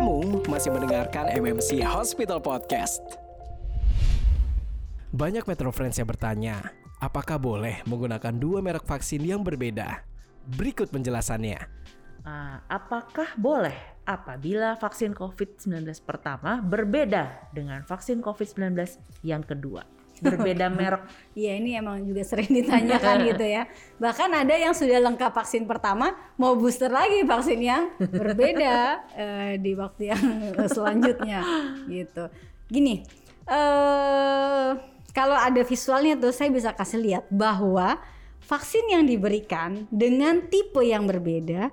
Kamu masih mendengarkan MMC Hospital Podcast. Banyak Metro Friends yang bertanya, apakah boleh menggunakan dua merek vaksin yang berbeda? Berikut penjelasannya. Ah, apakah boleh apabila vaksin COVID-19 pertama berbeda dengan vaksin COVID-19 yang kedua? Berbeda merek. Iya ini emang juga sering ditanyakan gitu ya. Bahkan ada yang sudah lengkap vaksin pertama mau booster lagi vaksin yang berbeda eh, di waktu yang selanjutnya gitu. Gini, eh kalau ada visualnya tuh saya bisa kasih lihat bahwa vaksin yang diberikan dengan tipe yang berbeda,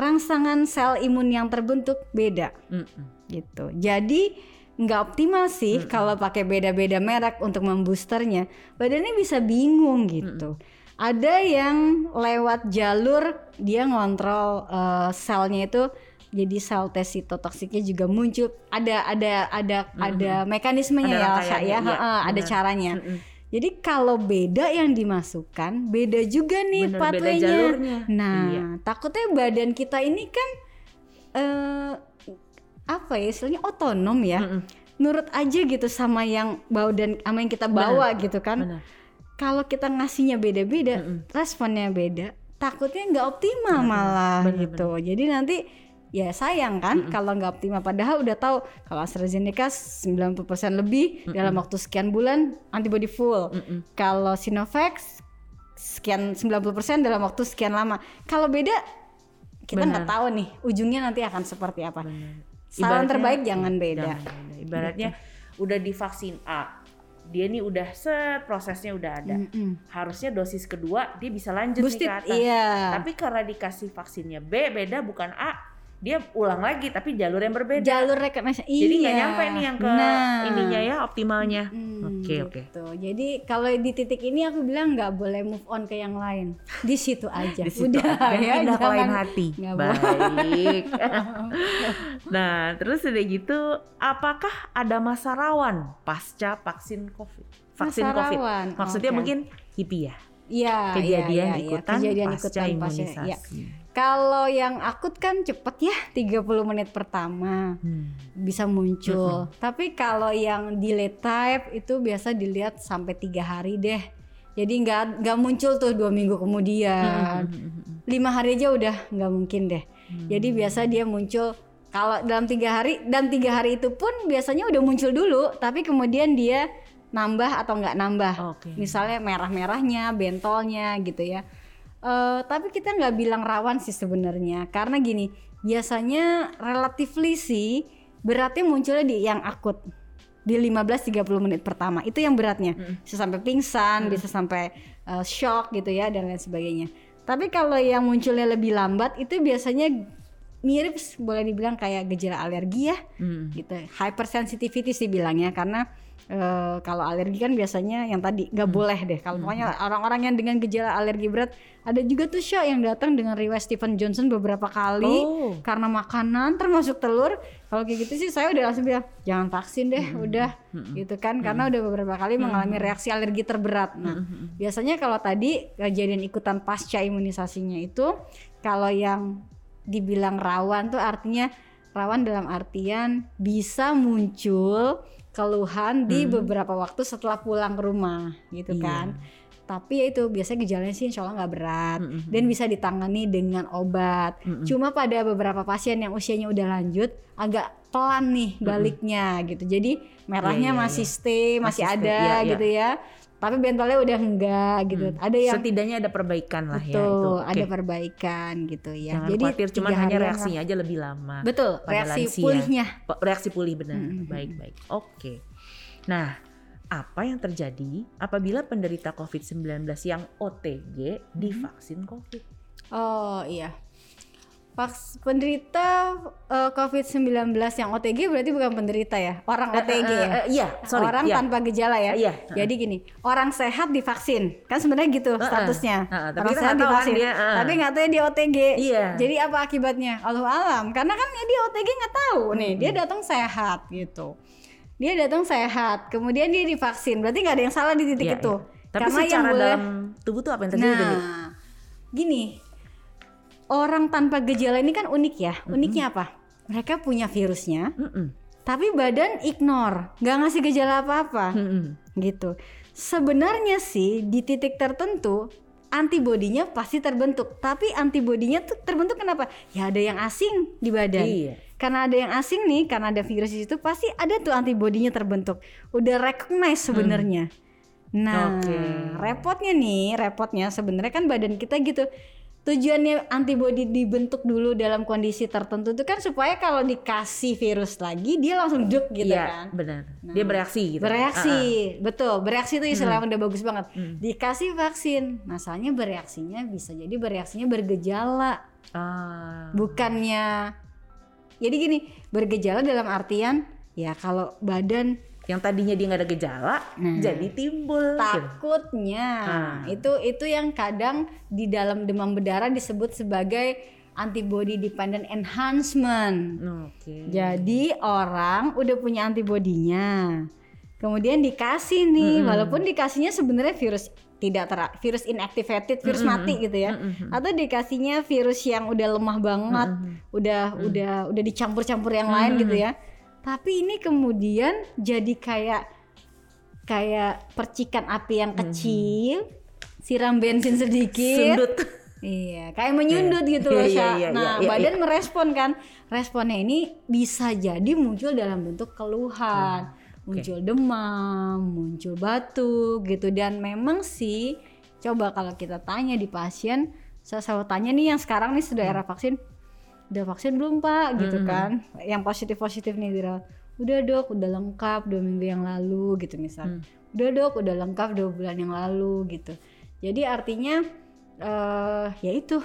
rangsangan sel imun yang terbentuk beda Mm-mm. gitu. Jadi nggak optimal sih kalau pakai beda-beda merek untuk memboosternya. Badannya bisa bingung gitu. Ada yang lewat jalur dia ngontrol eh, selnya itu jadi sel T sitotoksiknya juga muncul. Ada ada ada ada mekanismenya Ada ya, Alsa, rangkaiannya, ya. iya, ada caranya. Mm-mm. Jadi kalau beda yang dimasukkan, beda juga nih Bener, pathway-nya. Nah, Iya. takutnya badan kita ini kan eh apa ya istilahnya otonom ya. Mm-mm. Nurut aja gitu sama yang bawa dan sama yang kita bawa gitu kan. Kalau kita ngasihnya beda-beda, Mm-mm. responnya beda, takutnya nggak optimal malah bener, gitu. Jadi nanti ya sayang kan kalau nggak optimal padahal udah tahu kalau AstraZeneca 90% lebih dalam waktu sekian bulan antibody full. Mm-mm. Kalau Sinovac sekian 90% dalam waktu sekian lama. Kalau beda kita nggak tahu nih ujungnya nanti akan seperti apa. Benar. Saran Ibaratnya- terbaik jangan beda. Jangan beda. Ibaratnya udah divaksin A, dia nih udah set prosesnya udah ada. Mm-mm. Harusnya dosis kedua dia bisa lanjut Boosted, nih ke atas. iya. Tapi karena dikasih vaksinnya B beda bukan A, dia ulang lagi tapi jalur yang berbeda. Jalur recognition. Jadi nggak iya. nyampe nih yang ke Nah. ininya ya optimalnya. Hmm, Oke oke. gitu. Jadi kalau di titik ini aku bilang nggak boleh move on ke yang lain. Di situ aja. Di situ Udah aja. ya. pindah ke lain hati. Baik. nah, terus udah gitu, apakah ada masa rawan pasca vaksin COVID? Vaksin Masa COVID. rawan, Maksudnya oke. mungkin HIPI ya. Iya, Kejadian iya, iya, ikutan kejadian pasca ikutan pasca, imunisasi. iya. Kalau yang akut kan cepet ya 30 menit pertama Hmm. bisa muncul. Tapi kalau yang delay type itu biasa dilihat sampai tiga hari deh. Jadi nggak nggak muncul tuh dua minggu kemudian. Lima hari aja udah nggak mungkin deh. Jadi biasa dia muncul kalau dalam tiga hari dan tiga hari itu pun biasanya udah muncul dulu. Tapi kemudian dia nambah atau nggak nambah. Oke. Misalnya merah-merahnya, bentolnya gitu ya. Eh, tapi kita nggak bilang rawan sih sebenarnya. Karena gini biasanya relatively sih beratnya munculnya di yang akut. Di 15-30 menit pertama. Itu yang beratnya. Bisa sampai pingsan bisa sampai eh, shock gitu ya dan lain sebagainya. Tapi kalau yang munculnya lebih lambat itu biasanya mirip boleh dibilang kayak gejala alergi ya. Hmm. gitu. Hypersensitivity sih bilangnya. Karena eh, kalau alergi kan biasanya yang tadi nggak boleh deh. Kalau pokoknya orang-orang yang dengan gejala alergi berat ada juga tuh show yang datang dengan riwayat Stephen Johnson beberapa kali Oh. karena makanan termasuk telur. Kalau kayak gitu sih saya udah langsung bilang jangan vaksin deh udah. Gitu kan karena udah beberapa kali mengalami reaksi alergi terberat. Nah biasanya kalau tadi kejadian ikutan pasca imunisasinya itu kalau yang dibilang rawan tuh artinya rawan dalam artian bisa muncul keluhan di beberapa waktu setelah pulang ke rumah gitu Iya. kan. Tapi ya itu biasanya gejalanya sih insya Allah nggak berat dan bisa ditangani dengan obat. Cuma pada beberapa pasien yang usianya udah lanjut agak pelan nih baliknya gitu. Jadi merahnya Iya, iya, masih iya. stay masih, Masih stay, ada iya, iya. gitu ya tapi bentolnya udah enggak gitu ada yang Setidaknya ada perbaikan lah ya itu. Betul, Oke. ada perbaikan gitu ya. Jangan Jadi khawatir, cuman hanya reaksinya aja lebih lama. Betul, reaksi lansia. pulihnya. Reaksi pulih benar. Mm-mm. Baik baik. Oke. Nah, apa yang terjadi apabila penderita COVID-19 yang OTG divaksin COVID? Oh iya. Vaks penderita eh, COVID-19 yang OTG berarti bukan penderita ya, orang OTG Eh, ya. eh, iya, sorry. orang iya. tanpa gejala ya. Iya. Jadi gini, orang sehat divaksin, kan sebenarnya gitu statusnya. Heeh, tapi orang sehat kan divaksin, dia, heeh. tapi nggak tahu dia OTG. Iya. Jadi apa akibatnya? Allah alam, karena kan ya dia OTG nggak tahu nih, dia datang sehat gitu. Dia datang sehat, kemudian dia divaksin, berarti nggak ada yang salah di titik Iya, itu. iya. Tapi secara dalam tubuh tuh apa yang terjadi? Nah, gini, orang tanpa gejala ini kan unik ya. Uniknya apa? mereka punya virusnya, Mm-mm. tapi badan ignore, nggak ngasih gejala apa-apa, Mm-mm. gitu. Sebenarnya sih di titik tertentu antibodinya pasti terbentuk, tapi antibodinya tuh terbentuk kenapa? Ya ada yang asing di badan. Iya. Karena ada yang asing nih, karena ada virus di situ pasti ada tuh antibodinya terbentuk. Udah recognize sebenarnya. Nah, Oke. repotnya nih, repotnya sebenarnya kan badan kita gitu. Tujuannya antibodi dibentuk dulu dalam kondisi tertentu itu kan supaya kalau dikasih virus lagi dia langsung duk gitu Iya, kan. benar. Dia bereaksi gitu. Bereaksi, Ah, Hmm. betul. Bereaksi itu istilah yang udah bagus banget. Dikasih vaksin, masalahnya bereaksinya bisa jadi bereaksinya bergejala. Ah. bukannya. Jadi gini, bergejala dalam artian ya kalau badan Yang tadinya dia nggak ada gejala, Nah. jadi timbul. gitu. takutnya Ah. itu itu yang kadang di dalam demam berdarah disebut sebagai antibody dependent enhancement. Oke. Jadi orang udah punya antibodinya. Kemudian dikasih nih, walaupun dikasihnya sebenarnya virus tidak ter virus inactivated, virus mati gitu ya. Atau dikasihnya virus yang udah lemah banget, udah udah udah dicampur-campur yang lain gitu ya. Tapi ini kemudian jadi kayak kayak percikan api yang kecil, siram bensin sedikit, Sundut. Iya, kayak menyundut gitu Iya, loh, iya, Sya. iya, Nah, iya, iya, badan merespon kan. Responnya ini bisa jadi muncul dalam bentuk keluhan, muncul demam, muncul batuk gitu. Dan memang sih coba kalau kita tanya di pasien, saya selalu tanya nih yang sekarang nih sudah era vaksin, udah vaksin belum Pak gitu kan. Yang positif-positif nih dirawat. Udah dok, udah lengkap dua minggu yang lalu gitu misal. Udah dok, udah lengkap dua bulan yang lalu gitu. Jadi artinya eh ya itu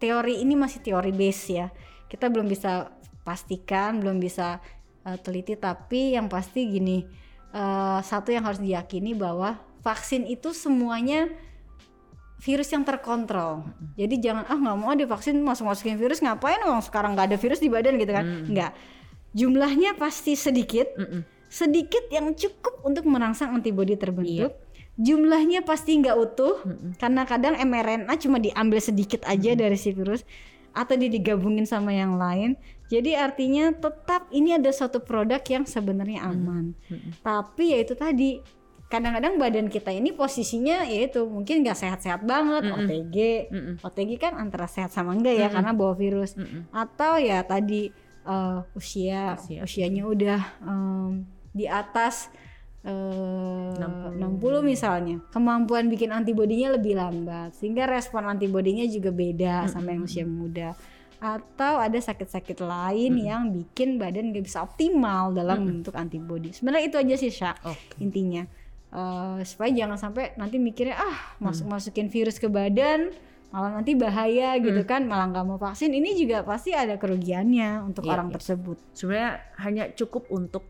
teori ini masih teori base ya. Kita belum bisa pastikan, belum bisa eh, teliti tapi yang pasti gini eh, satu yang harus diyakini bahwa vaksin itu semuanya virus yang terkontrol. Jadi jangan ah nggak mau ada vaksin masuk-masukin virus ngapain orang sekarang nggak ada virus di badan gitu kan. Nggak. Jumlahnya pasti sedikit. Sedikit yang cukup untuk merangsang antibodi terbentuk. Jumlahnya pasti nggak utuh karena kadang mRNA cuma diambil sedikit aja dari si virus atau dia digabungin sama yang lain. Jadi artinya tetap ini ada suatu produk yang sebenarnya aman. Tapi ya itu tadi kadang-kadang badan kita ini posisinya yaitu mungkin nggak sehat-sehat banget OTG OTG kan antara sehat sama enggak ya karena bawa virus. Atau ya tadi eh, usia. Usia. usianya udah em, di atas eh, 60. misalnya. Kemampuan bikin antibodinya lebih lambat sehingga respon antibodinya juga beda sama yang usia muda. Atau ada sakit-sakit lain yang bikin badan nggak bisa optimal dalam membentuk antibodi. Sebenarnya itu aja sih Syak Oke. intinya Eh, supaya jangan sampai nanti mikirnya ah masuk masukin virus ke badan malah nanti bahaya gitu kan malah nggak mau vaksin ini juga pasti ada kerugiannya untuk Iya, orang iya. tersebut Sebenarnya hanya cukup untuk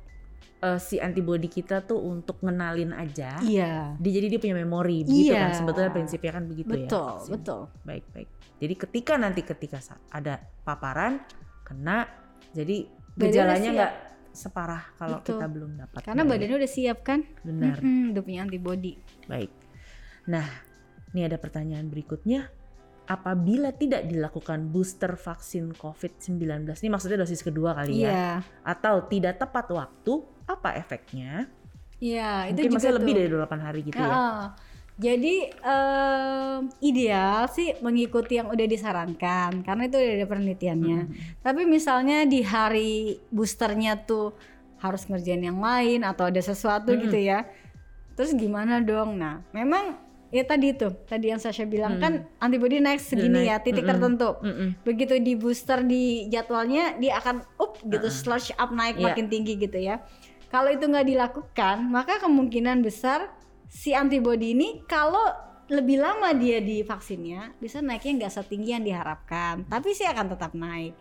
eh, si antibody kita tuh untuk ngenalin aja. iya Dia jadi dia punya memori begitu Iya. kan sebetulnya prinsipnya kan begitu ya. betul betul Baik baik. Jadi ketika nanti ketika ada paparan kena jadi gejalanya nggak separah kalau Betul. kita belum dapat. karena Baik, badannya udah siap kan benar. Mm-mm, udah punya antibodi Baik. Nah, ini ada pertanyaan berikutnya. Apabila tidak dilakukan booster vaksin COVID-19, ini maksudnya dosis kedua kali ya, iya atau tidak tepat waktu, apa efeknya? iya itu Mungkin juga masih lebih dari 28 hari gitu ya. Jadi em, ideal sih mengikuti yang udah disarankan karena itu udah ada penelitiannya. Tapi misalnya di hari boosternya tuh harus ngerjain yang lain atau ada sesuatu gitu ya. Terus gimana dong? Nah, memang ya tadi tuh, tadi yang Sasha bilang kan antibody naik segini naik, ya, titik mm-mm. tertentu. Mm-mm. Begitu di booster di jadwalnya dia akan up gitu sludge up naik Iya. makin tinggi gitu ya. Kalau itu nggak dilakukan, maka kemungkinan besar si antibody ini kalau lebih lama dia di vaksinnya bisa naiknya nggak setinggi yang diharapkan, tapi sih akan tetap naik.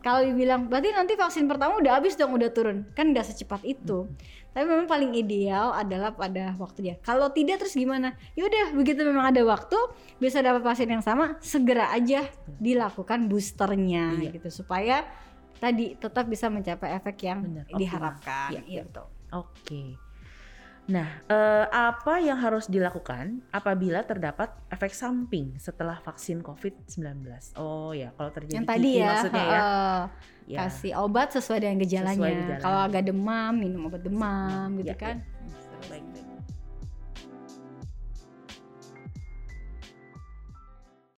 Kalau dibilang berarti nanti vaksin pertama udah habis dong udah turun, kan nggak secepat itu. Tapi memang paling ideal adalah pada waktunya. Kalau tidak terus gimana? Yaudah begitu memang ada waktu bisa dapat vaksin yang sama, segera aja dilakukan boosternya Iya. gitu supaya tadi tetap bisa mencapai efek yang optimal. diharapkan. Iya, Iya betul. Oke. Nah, eh, apa yang harus dilakukan apabila terdapat efek samping setelah vaksin COVID-19? Oh ya, kalau terjadi Yang tadi ya, maksudnya ya. heeh. Ya. kasih obat sesuai dengan gejalanya. Sesuai gejalanya. Kalau agak demam, minum obat demam gitu Ya, kan. ya.